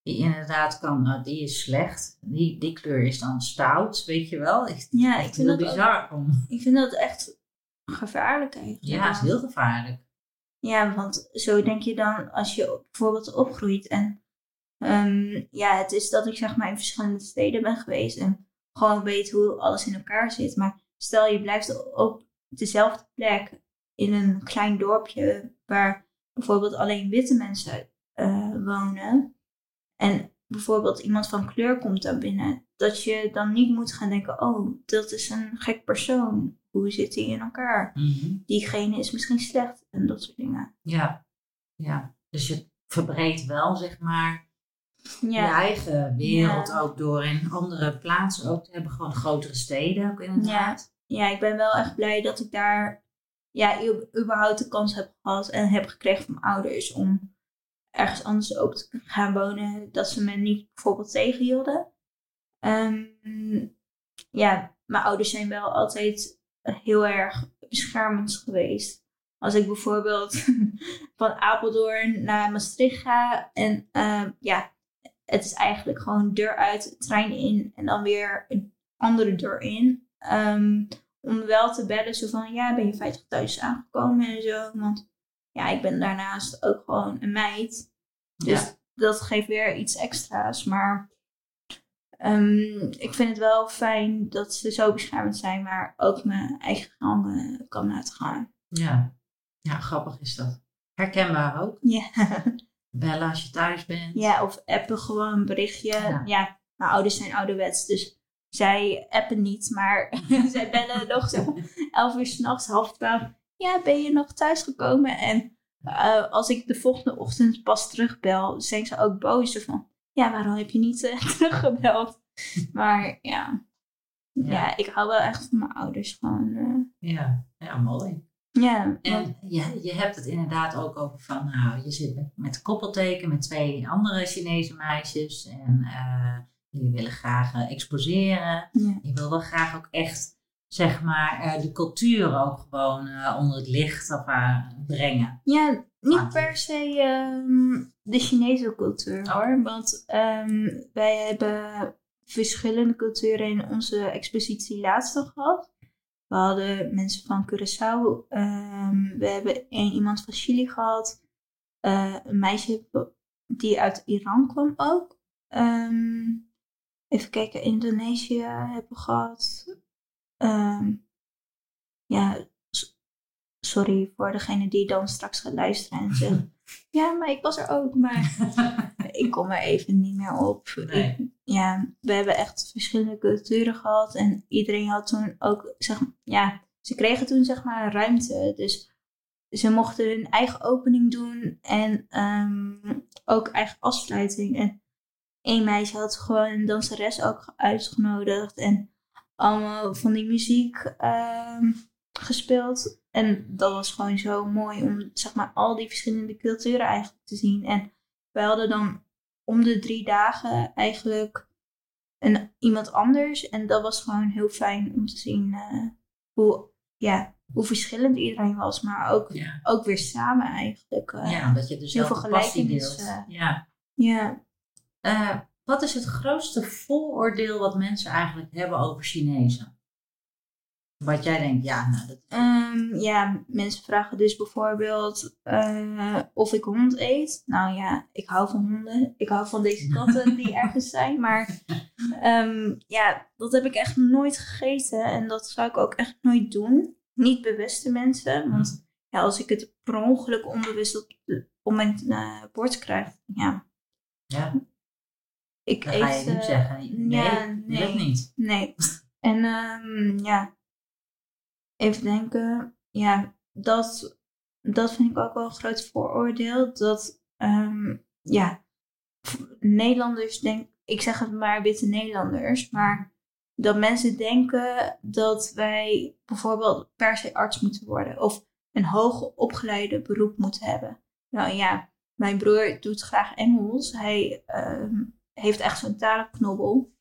je inderdaad kan, nou, die is slecht, die, die kleur is dan stout, weet je wel? Echt, Ja, ik vind heel dat ook- bizar. om- Ik vind dat echt gevaarlijk eigenlijk. Ja, het is heel gevaarlijk. Ja, want zo denk je dan als je bijvoorbeeld opgroeit. En ehm, ja, het is dat ik zeg maar in verschillende steden ben geweest en gewoon weet hoe alles in elkaar zit. Maar stel je blijft op dezelfde plek in een klein dorpje waar bijvoorbeeld alleen witte mensen eh, wonen. En bijvoorbeeld iemand van kleur komt daar binnen. Dat je dan niet moet gaan denken, oh, dat is een gek persoon. Hoe zit die in elkaar? Mhm. Diegene is misschien slecht en dat soort dingen. Ja, ja. Dus je verbreedt wel, zeg maar, je Ja, eigen wereld Ja. ook door in andere plaatsen ook te hebben. Gewoon grotere steden ook inderdaad. ja, ik ben wel echt blij dat ik daar ja, überhaupt de kans heb gehad en heb gekregen van mijn ouders om ergens anders ook te gaan wonen. Dat ze me niet bijvoorbeeld tegenhielden. Ehm, ja, mijn ouders zijn wel altijd heel erg beschermend geweest. Als ik bijvoorbeeld van Apeldoorn naar Maastricht ga en ehm, ja, het is eigenlijk gewoon deur uit, trein in en dan weer een andere deur in. Ehm, om wel te bellen, zo van ja, ben je veilig thuis aangekomen en zo. Want ja, ik ben daarnaast ook gewoon een meid. Dus Ja. dat geeft weer iets extra's. Maar ehm, ik vind het wel fijn dat ze zo beschermend zijn, maar ook mijn eigen gang kan laten gaan. Ja. ja, grappig is dat. Herkenbaar ook. Ja. Bellen als je thuis bent. ja, of appen gewoon een berichtje. Ja. Ja. mijn ouders zijn ouderwets, dus zij appen niet, maar zij bellen nog zo 11 uur s'nachts, half twaalf. Ja, ben je nog thuisgekomen? En eh, als ik de volgende ochtend pas terugbel, zijn ze ook boos. Van, ja, waarom heb je niet eh, teruggebeld? Maar ja. Ja. ja. ik hou wel echt van mijn ouders gewoon. eh. Ja, ja mooi. Ja, En je, je hebt het inderdaad ook over van, nou, je zit met, met koppelteken met twee andere Chinese meisjes en eh, jullie willen graag eh, exposeren. ja. Je wil wel graag ook echt, zeg maar, eh, de cultuur ook gewoon onder het licht of, brengen. Ja, niet per se ehm, de Chinese cultuur Oh. hoor. Want ehm, wij hebben verschillende culturen in onze expositie laatst al gehad. We hadden mensen van Curaçao. ehm, we hebben een, iemand van Chili gehad. eh, een meisje die uit Iran kwam ook. Ehm, even kijken, Indonesië hebben we gehad. Ehm, ja, sorry voor degene die dan straks gaat luisteren en zegt... ja, maar ik was er ook. Maar ik kom er even niet meer op. Nee. Ik- ja, we hebben echt verschillende culturen gehad. En iedereen had toen ook, zeg ja, ze kregen toen zeg maar ruimte. Dus ze mochten hun eigen opening doen en ehm, ook eigen afsluiting. En één meisje had gewoon een danseres ook uitgenodigd. En allemaal van die muziek ehm, gespeeld. En dat was gewoon zo mooi om zeg maar al die verschillende culturen eigenlijk te zien. En wij hadden dan om de drie dagen eigenlijk een, iemand anders. En dat was gewoon heel fijn om te zien eh, hoe, ja, hoe verschillend iedereen was. Maar ook, Ja. ook weer samen eigenlijk. eh. ja, omdat je dezelfde veel passie deelt. gelijkenissen. Ja. ja. Wat is het grootste vooroordeel wat mensen eigenlijk hebben over Chinezen? Wat jij denkt, ja, nou, dat Ehm, ja, mensen vragen dus bijvoorbeeld eh, of ik hond eet. Nou ja, ik hou van honden. Ik hou van deze katten die ergens zijn. Maar ehm, ja, dat heb ik echt nooit gegeten. En dat zou ik ook echt nooit doen. Niet bewuste mensen. Want ja, als ik het per ongeluk onbewust op, mijn eh, bord krijg. Ja, ja, ik dan eet... ga je niet eh, zeggen, nee, ja, nee. niet. Nee. En ehm, ja, even denken. Ja, dat, dat vind ik ook wel een groot vooroordeel. Dat, ehm, ja, Nederlanders denken, ik zeg het maar witte Nederlanders, maar dat mensen denken dat wij bijvoorbeeld per se arts moeten worden of een hoog opgeleide beroep moeten hebben. Nou ja, mijn broer doet graag Engels. Hij ehm, heeft echt zo'n talenknobbel.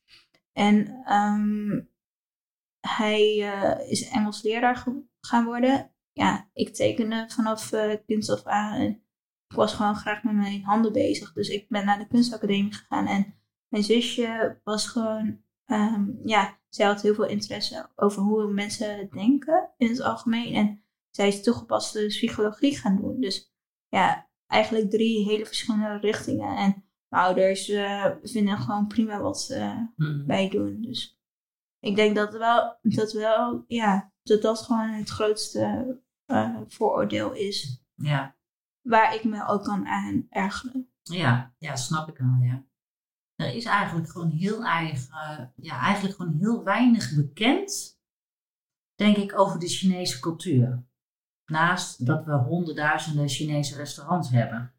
En ehm, hij eh, is Engels leraar gaan worden. Ja, ik tekende vanaf kind af aan. En ik was gewoon graag met mijn handen bezig. Dus ik ben naar de kunstacademie gegaan. En mijn zusje was gewoon, ehm, ja, zij had heel veel interesse over hoe mensen denken in het algemeen. En zij is toegepaste psychologie gaan doen. Dus ja, eigenlijk drie hele verschillende richtingen. En mijn ouders eh, vinden gewoon prima wat ze bij doen. Dus ik denk dat wel, dat wel, ja, dat dat gewoon het grootste eh, vooroordeel is. Ja. Waar ik me ook kan aan ergeren. Ja, ja, snap ik wel, ja. Er is eigenlijk gewoon heel eigen, eh, ja, eigenlijk gewoon heel weinig bekend, denk ik, over de Chinese cultuur. Naast dat we honderdduizenden Chinese restaurants hebben,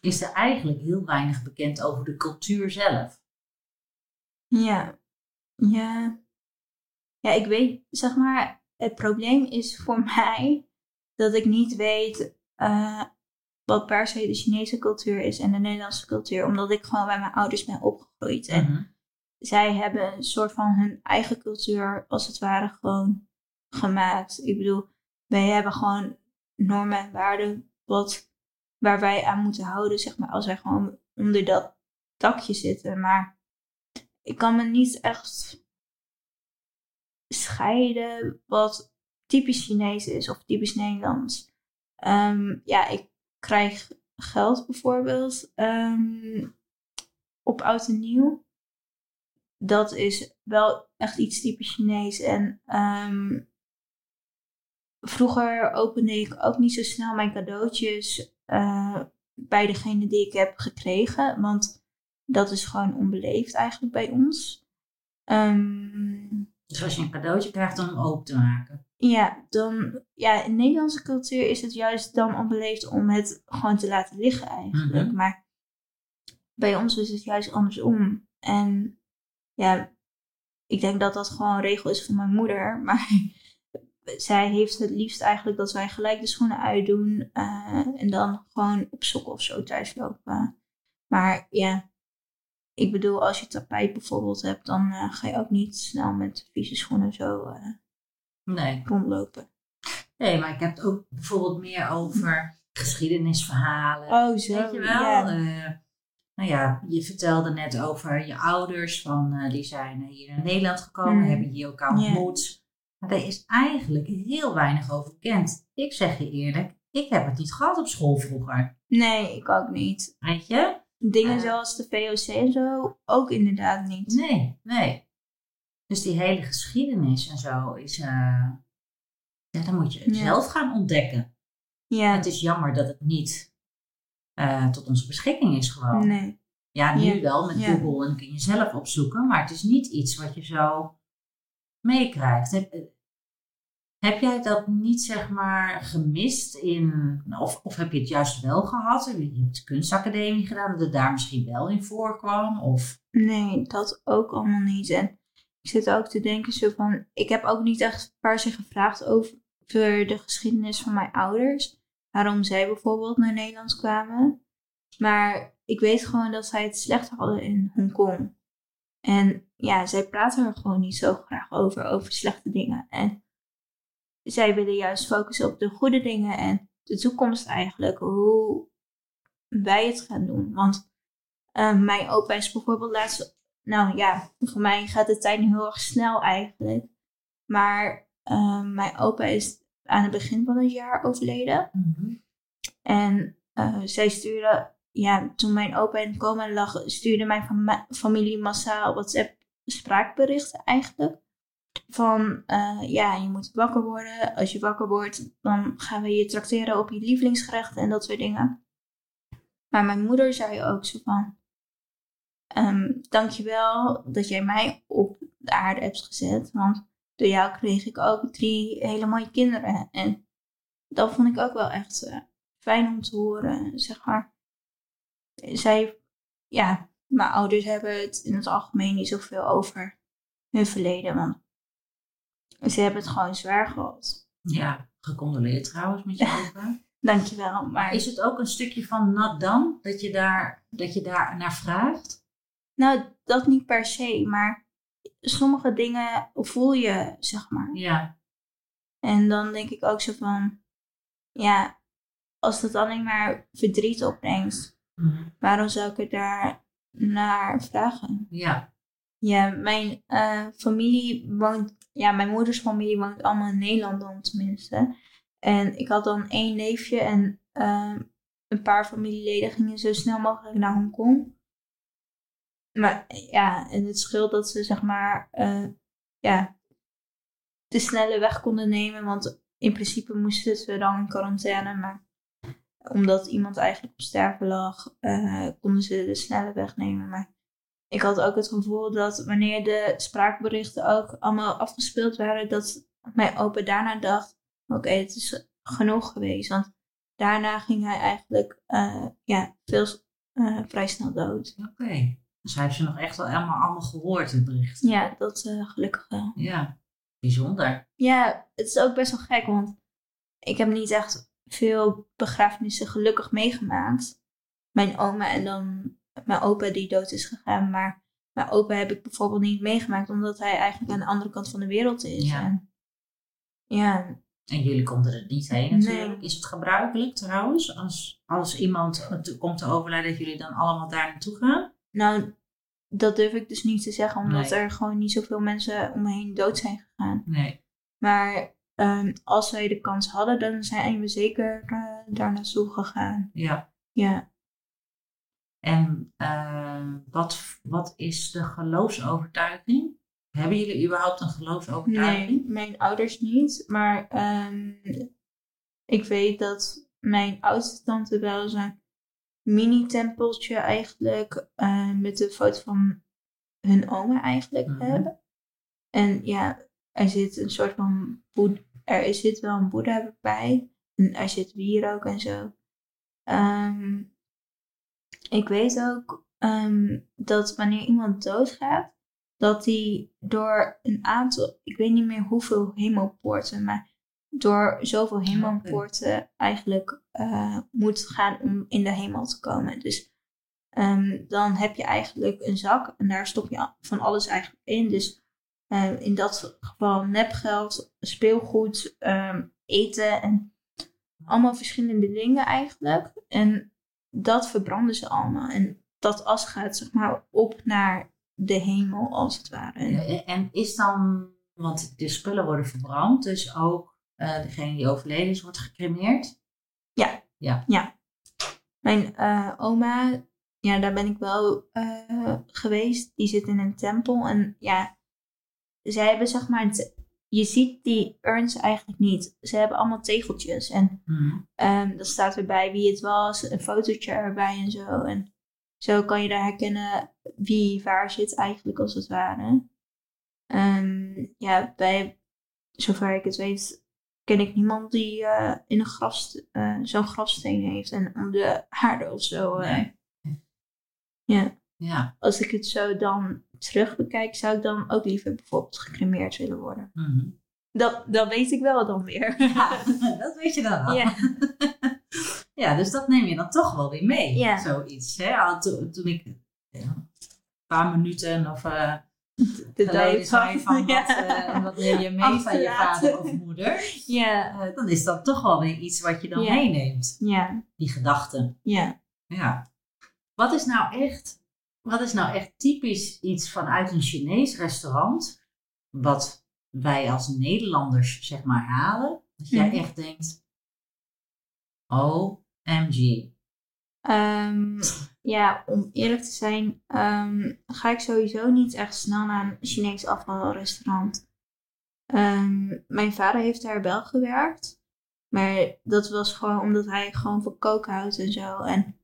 is er eigenlijk heel weinig bekend over de cultuur zelf. Ja, ja. Ja, ik weet, zeg maar, het probleem is voor mij dat ik niet weet eh, wat per se de Chinese cultuur is en de Nederlandse cultuur. Omdat ik gewoon bij mijn ouders ben opgegroeid. En Mhm. zij hebben een soort van hun eigen cultuur, als het ware, gewoon gemaakt. Ik bedoel, wij hebben gewoon normen en waarden wat, waar wij aan moeten houden, zeg maar, als wij gewoon onder dat dakje zitten. Maar ik kan me niet echt scheiden wat typisch Chinees is of typisch Nederlands. Ehm, ja, ik krijg geld bijvoorbeeld ehm, op oud en nieuw. Dat is wel echt iets typisch Chinees. En ehm, vroeger opende ik ook niet zo snel mijn cadeautjes eh, bij degene die ik heb gekregen. Want dat is gewoon onbeleefd eigenlijk bij ons. Ehm, Dus als je een cadeautje krijgt, dan om open te maken. ja, dan, ja, in Nederlandse cultuur is het juist dan onbeleefd om het gewoon te laten liggen eigenlijk. Mhm. Maar bij ons is het juist andersom. En ja, ik denk dat dat gewoon een regel is van mijn moeder. Maar zij heeft het liefst eigenlijk dat wij gelijk de schoenen uitdoen. eh, en dan gewoon op sokken of zo thuis lopen. Maar ja, ik bedoel, als je tapijt bijvoorbeeld hebt, dan eh, ga je ook niet snel met vieze schoenen zo eh, Nee. rondlopen. nee, maar ik heb het ook bijvoorbeeld meer over geschiedenisverhalen. Oh, zo. Weet je wel? Eh, nou ja, je vertelde net over je ouders. Van, eh, die zijn hier naar Nederland gekomen, Mm. hebben hier elkaar ontmoet. Maar daar is eigenlijk heel weinig over bekend. Ik zeg je eerlijk, ik heb het niet gehad op school vroeger. Nee, ik ook niet. Weet je? Dingen Eh. zoals de VOC en zo ook inderdaad niet. Nee, nee. Dus die hele geschiedenis en zo is... eh ja, dan moet je het Ja. zelf gaan ontdekken. Ja, Het is jammer dat het niet eh, tot onze beschikking is gewoon. nee. Ja, nu Ja. wel met Ja. Google en kun je zelf opzoeken, maar het is niet iets wat je zo meekrijgt. Heb, jij dat niet zeg maar gemist in, of, of heb je het juist wel gehad? Je hebt de kunstacademie gedaan, dat het daar misschien wel in voorkwam? Of, Nee, dat ook allemaal niet. En ik zit ook te denken zo van... Ik heb ook niet echt per se gevraagd over de geschiedenis van mijn ouders. Waarom zij bijvoorbeeld naar Nederland kwamen. Maar ik weet gewoon dat zij het slecht hadden in Hongkong. En ja, zij praten er gewoon niet zo graag over, over slechte dingen. En zij willen juist focussen op de goede dingen en de toekomst eigenlijk. Hoe wij het gaan doen. Want eh, mijn opa is bijvoorbeeld laatst... Nou ja, voor mij gaat de tijd nu heel erg snel eigenlijk. Maar eh, mijn opa is aan het begin van het jaar overleden. En eh, zij stuurde, ja, toen mijn opa in coma lag, stuurde mijn familie massaal WhatsApp spraakberichten eigenlijk. Van, eh, ja, je moet wakker worden. Als je wakker wordt, dan gaan we je trakteren op je lievelingsgerechten en dat soort dingen. Maar mijn moeder zei ook zo van, ehm dankjewel dat jij mij op de aarde hebt gezet. Want door jou kreeg ik ook drie hele mooie kinderen. En dat vond ik ook wel echt eh, fijn om te horen, zeg maar. Zij, ja, mijn ouders hebben het in het algemeen niet zoveel over hun verleden, want ze hebben het gewoon zwaar gehad. ja, gecondoleerd trouwens met je opa. Dankjewel, maar is het ook een stukje van nat dan, dat je daar, dat je daar naar vraagt? nou, dat niet per se, maar sommige dingen voel je, zeg maar. Ja, En dan denk ik ook zo van, ja, als dat alleen maar verdriet opbrengt, waarom zou ik er daar naar vragen? ja, Ja, mijn eh, familie woont, ja, mijn moeders familie woont allemaal in Nederland dan tenminste. En ik had dan één neefje en eh, een paar familieleden gingen zo snel mogelijk naar Hongkong. Maar ja, en het scheelt dat ze zeg maar, eh, ja, de snelle weg konden nemen. Want in principe moesten ze dan in quarantaine, maar omdat iemand eigenlijk op sterven lag, eh, konden ze de snelle weg nemen. Maar ik had ook het gevoel dat wanneer de spraakberichten ook allemaal afgespeeld waren, dat mijn opa daarna dacht: oké, het is genoeg geweest. Want daarna ging hij eigenlijk eh, ja, veel, eh, vrij snel dood. oké. Dus hij heeft ze nog echt wel allemaal, allemaal gehoord, het bericht. Ja, dat eh, gelukkig wel. Ja, bijzonder. Ja, het is ook best wel gek, want ik heb niet echt veel begrafenissen gelukkig meegemaakt. Mijn oma en dan mijn opa die dood is gegaan, maar mijn opa heb ik bijvoorbeeld niet meegemaakt, omdat hij eigenlijk aan de andere kant van de wereld is. Ja. En, ja, En jullie konden er niet heen natuurlijk. Nee. Is het gebruikelijk trouwens, als, als iemand komt te overlijden, dat jullie dan allemaal daar naartoe gaan? nou, dat durf ik dus niet te zeggen, omdat Nee. er gewoon niet zoveel mensen om me heen dood zijn gegaan. Nee. Maar ehm, als wij de kans hadden, dan zijn we zeker eh, daar naartoe gegaan. Ja. Ja. En eh, wat, wat is de geloofsovertuiging? Hebben jullie überhaupt een geloofsovertuiging? Nee, mijn ouders niet. Maar ehm, ik weet dat mijn oudste tante wel zo'n mini-tempeltje eigenlijk eh, met de foto van hun oma eigenlijk Mhm. hebben. En ja, er zit een soort van boed er zit wel een boeddha bij. En er zit bier ook en zo. Ehm, ik weet ook ehm, dat wanneer iemand doodgaat, dat hij door een aantal, ik weet niet meer hoeveel hemelpoorten, maar door zoveel hemelpoorten eigenlijk eh, moet gaan om in de hemel te komen. Dus ehm, dan heb je eigenlijk een zak en daar stop je van alles eigenlijk in. Dus eh, in dat geval nepgeld, speelgoed, ehm, eten en allemaal verschillende dingen eigenlijk. En dat verbranden ze allemaal. En dat as gaat zeg maar op naar de hemel als het ware. En- Ja, En is dan, want de spullen worden verbrand, dus ook eh, degene die overleden is, wordt gecremeerd? Mijn eh, oma, ja, daar ben ik wel eh, geweest. Die zit in een tempel. En ja, zij hebben zeg maar, het- je ziet die urns eigenlijk niet. Ze hebben allemaal tegeltjes. En Mhm. ehm dan staat erbij wie het was, een fotootje erbij en zo. En Zo kan je daar herkennen wie waar zit eigenlijk als het ware. Ehm, ja, bij, zover ik het weet, ken ik niemand die eh, in een gras, eh, zo'n grafsteen heeft en om de aarde of zo. eh. Nee. Ja, Ja. als ik het zo dan terug bekijk, zou ik dan ook liever bijvoorbeeld gecremeerd willen worden. Mhm. Dat, dat weet ik wel dan weer. Ja, dat weet je dan al. Ja. Ja, dus dat neem je dan toch wel weer mee. Ja. Zoiets. Hè? To- toen ik ja, een paar minuten of eh De geleden zei van wat, Ja. eh, wat neem je mee van je vader of moeder. Ja, Eh, dan is dat toch wel weer iets wat je dan meeneemt. ja, Die gedachten. ja. Ja. Wat is nou echt, wat is nou echt typisch iets vanuit een Chinees restaurant, wat wij als Nederlanders zeg maar halen, dat jij Mhm. echt denkt, OMG. Ehm, ja, om eerlijk te zijn, ehm, ga ik sowieso niet echt snel naar een Chinees afvalrestaurant. Ehm, mijn vader heeft daar wel gewerkt. Maar dat was gewoon omdat hij gewoon van koken houdt en zo. En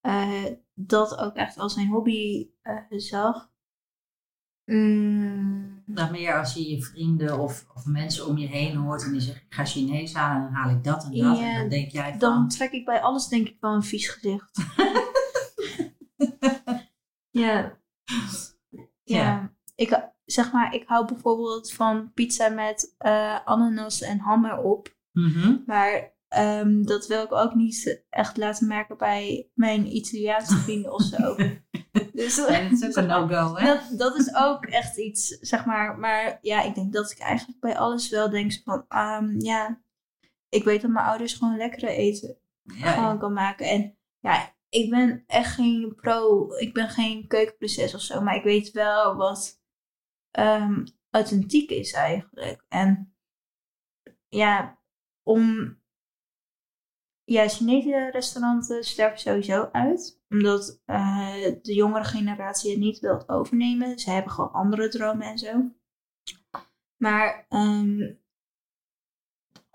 eh, dat ook echt als zijn hobby eh, zag. Mm, Dan meer als je je vrienden of, of mensen om je heen hoort en die zeggen, ik ga Chinees halen, dan haal ik dat en dat. Ja, en dan denk jij van, dan trek ik bij alles denk ik wel een vies gezicht. ja. Ja. Ik, zeg maar, ik hou bijvoorbeeld van pizza met eh, ananas en ham erop. Mhm. Maar ehm, dat wil ik ook niet echt laten merken bij mijn Italiaanse vrienden of zo. Dus, En het is ook een no-go, hè? dat, dat is ook echt iets, zeg maar. Maar ja, ik denk dat ik eigenlijk bij alles wel denk van, ehm, ja, ik weet dat mijn ouders gewoon lekkere eten Ja, gewoon kan maken. En ja, ik ben echt geen pro, ik ben geen keukenprinses of zo, maar ik weet wel wat ehm, authentiek is eigenlijk. En ja, om. Ja, Chinese restauranten sterven sowieso uit. Omdat eh, de jongere generatie het niet wil overnemen. Ze hebben gewoon andere dromen en zo. Maar ehm,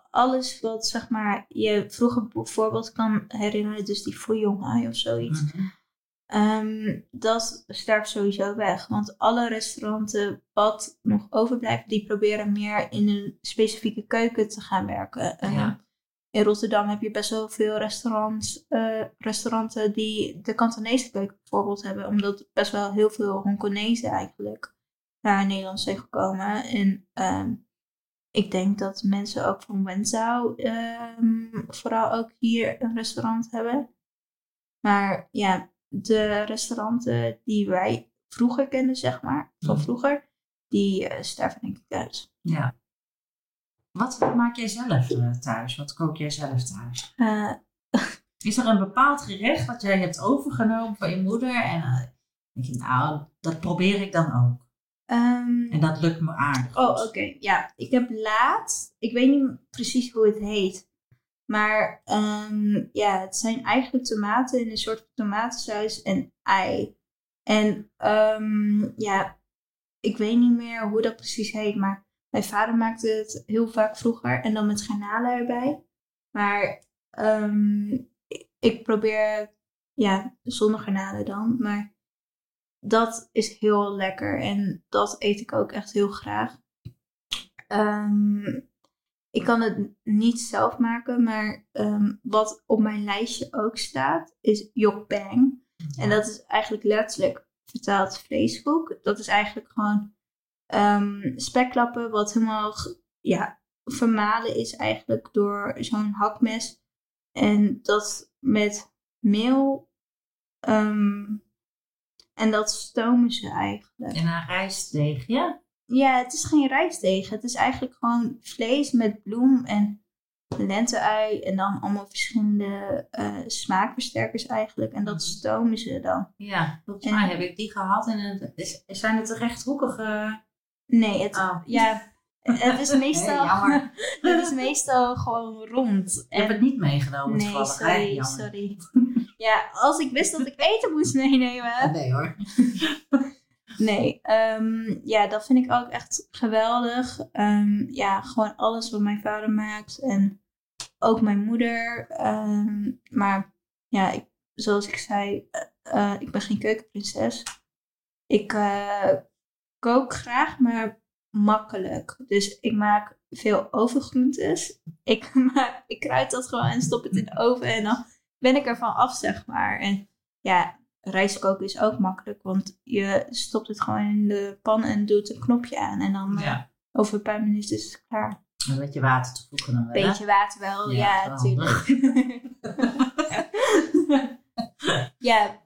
alles wat zeg maar je vroeger bijvoorbeeld kan herinneren, dus die Fuyonghai of zoiets. Mhm. Ehm, dat sterft sowieso weg. Want alle restauranten wat nog overblijft, die proberen meer in een specifieke keuken te gaan werken. Ehm, Ja. In Rotterdam heb je best wel veel restaurants, eh, restauranten die de Kantonese keuken bijvoorbeeld hebben. Omdat best wel heel veel Hongkonezen eigenlijk naar Nederland zijn gekomen. En ehm, ik denk dat mensen ook van Wenzhou ehm, vooral ook hier een restaurant hebben. Maar ja, de restauranten die wij vroeger kenden, zeg maar, van Mhm. vroeger, die sterven denk ik uit. Ja. Wat maak jij zelf eh, thuis? Wat kook jij zelf thuis? Eh, Is er een bepaald gerecht wat jij hebt overgenomen van je moeder? En eh, denk je, nou, dat probeer ik dan ook. ehm, En dat lukt me aardig. Oh, oké. Ja, ik heb laat. Ik weet niet precies hoe het heet. Maar ehm, ja, het zijn eigenlijk tomaten in een soort tomatensaus en ei. En ehm, ja, ik weet niet meer hoe dat precies heet. Maar mijn vader maakte het heel vaak vroeger. En dan met garnalen erbij. Maar ehm, ik- probeer, ja, zonder garnalen dan. Maar dat is heel lekker. En dat eet ik ook echt heel graag. Ehm, ik kan het niet zelf maken, maar ehm, wat op mijn lijstje ook staat, is yokbang. En dat is eigenlijk letterlijk vertaald vleeskoek. Dat is eigenlijk gewoon ehm, spekklappen wat helemaal ja, vermalen is eigenlijk door zo'n hakmes. En dat met meel. ehm, en dat stomen ze eigenlijk. En een rijstdeegje? Ja, het is geen rijstdeeg. Het is eigenlijk gewoon vlees met bloem en lente-ui. En dan allemaal verschillende eh, smaakversterkers eigenlijk. En dat Mhm. stomen ze dan. Ja, volgens En- mij heb ik die gehad. En het is, zijn het rechthoekige... Nee, het, Oh. ja, het is meestal, het is meestal gewoon rond. Je hebt het niet meegenomen nee, toevallig. sorry, Jammer. sorry. Ja, als ik wist dat ik eten moest meenemen. Nee hoor. Nee, ehm, ja, dat vind ik ook echt geweldig. Ehm, ja, gewoon alles wat mijn vader maakt en ook mijn moeder. Ehm, maar ja, ik, zoals ik zei, eh, eh, ik ben geen keukenprinses. Ik eh, kook graag, maar makkelijk. Dus ik maak veel overgroentes. Ik, maak, ik kruid dat gewoon en stop het in de oven en dan ben ik ervan af, zeg maar. En ja, rijst koken is ook makkelijk, want je stopt het gewoon in de pan en doet een knopje aan. En dan eh, over een paar minuten is het klaar. Een beetje water toevoegen dan wel. hè? Beetje water wel, Ja, natuurlijk. ja,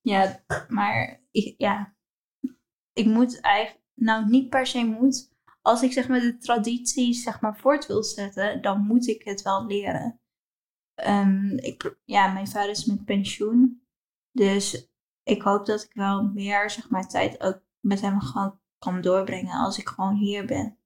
ja, maar ja, ik moet eigenlijk, nou niet per se moet. Als ik zeg maar de tradities zeg maar voort wil zetten, dan moet ik het wel leren. Ehm, ik, ja, mijn vader is met pensioen, dus ik hoop dat ik wel meer zeg maar tijd ook met hem gewoon kan doorbrengen als ik gewoon hier ben.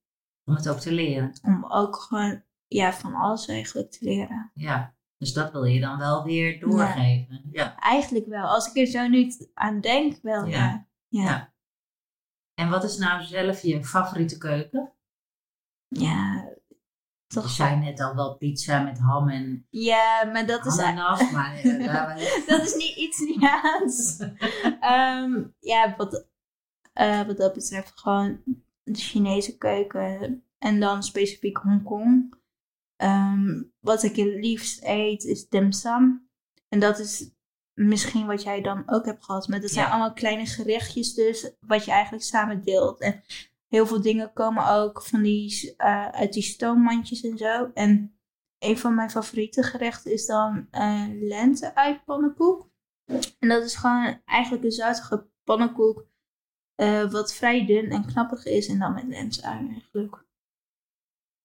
Om het ook te leren. Om ook gewoon ja, van alles eigenlijk te leren. Ja. Dus dat wil je dan wel weer doorgeven. Ja. Eigenlijk wel. Als ik er zo nu aan denk, wel Ja. ja. Ja. Ja. ja. En wat is nou zelf je favoriete keuken? toch Je zei net al wel pizza met ham en Ja, maar dat is, ananas, maar eh, dat is niet iets Italiaans. Ehm, ja, wat, eh, wat dat betreft gewoon de Chinese keuken. En dan specifiek Hongkong. Ehm, wat ik het liefst eet is dim sum. En dat is misschien wat jij dan ook hebt gehad. Maar dat zijn Ja. allemaal kleine gerechtjes dus. Wat je eigenlijk samen deelt. En heel veel dingen komen ook van die, eh, uit die stoommandjes en zo. En een van mijn favoriete gerechten is dan eh lente uit pannenkoek. En dat is gewoon eigenlijk een zoutige pannenkoek. eh, wat vrij dun en knappig is. En dan met lente-ui eigenlijk.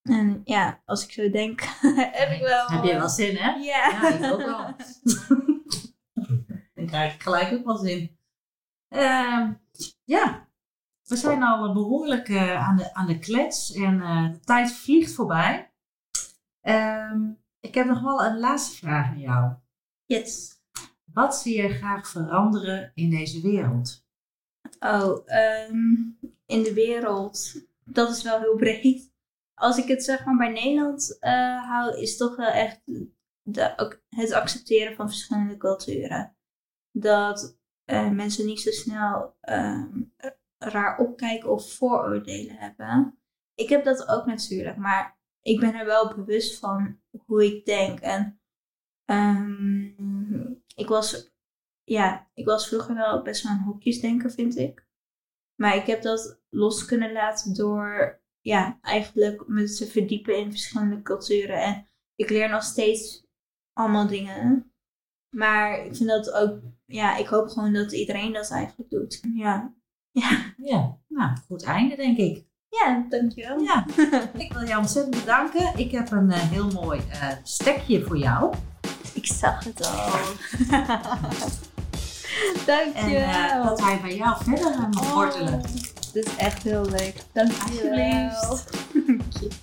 En ja, als ik zo denk, heb ik wel... heb je wel zin, hè? Ja. Ja, ik ook wel. Krijg ik gelijk ook wel zin. Ehm, ja, we zijn al behoorlijk eh, aan, de, aan de klets en eh, de tijd vliegt voorbij. Ehm, ik heb nog wel een laatste vraag aan jou. Yes. Wat zie je graag veranderen in deze wereld? Oh, ehm, in de wereld. Dat is wel heel breed. Als ik het zeg maar bij Nederland eh, hou, is toch wel echt de, het accepteren van verschillende culturen. Dat eh, mensen niet zo snel ehm, raar opkijken of vooroordelen hebben. Ik heb dat ook natuurlijk, maar ik ben er wel bewust van hoe ik denk. En ehm, ik was ja, ik was vroeger wel best wel een hokjesdenker, vind ik. Maar ik heb dat los kunnen laten door, ja, eigenlijk me te verdiepen in verschillende culturen. En ik leer nog steeds allemaal dingen. Maar ik vind dat ook, ja, ik hoop gewoon dat iedereen dat eigenlijk doet. Ja, ja, Ja, nou, goed einde denk ik. ja dankjewel. Ja, ik wil jou ontzettend bedanken. Ik heb een eh, heel mooi eh, stekje voor jou. Ik zag het al. En dankjewel. eh, dat hij bij jou verder eh, mag wortelen. Oh, dit is echt heel leuk. Dankjewel. Alsjeblieft.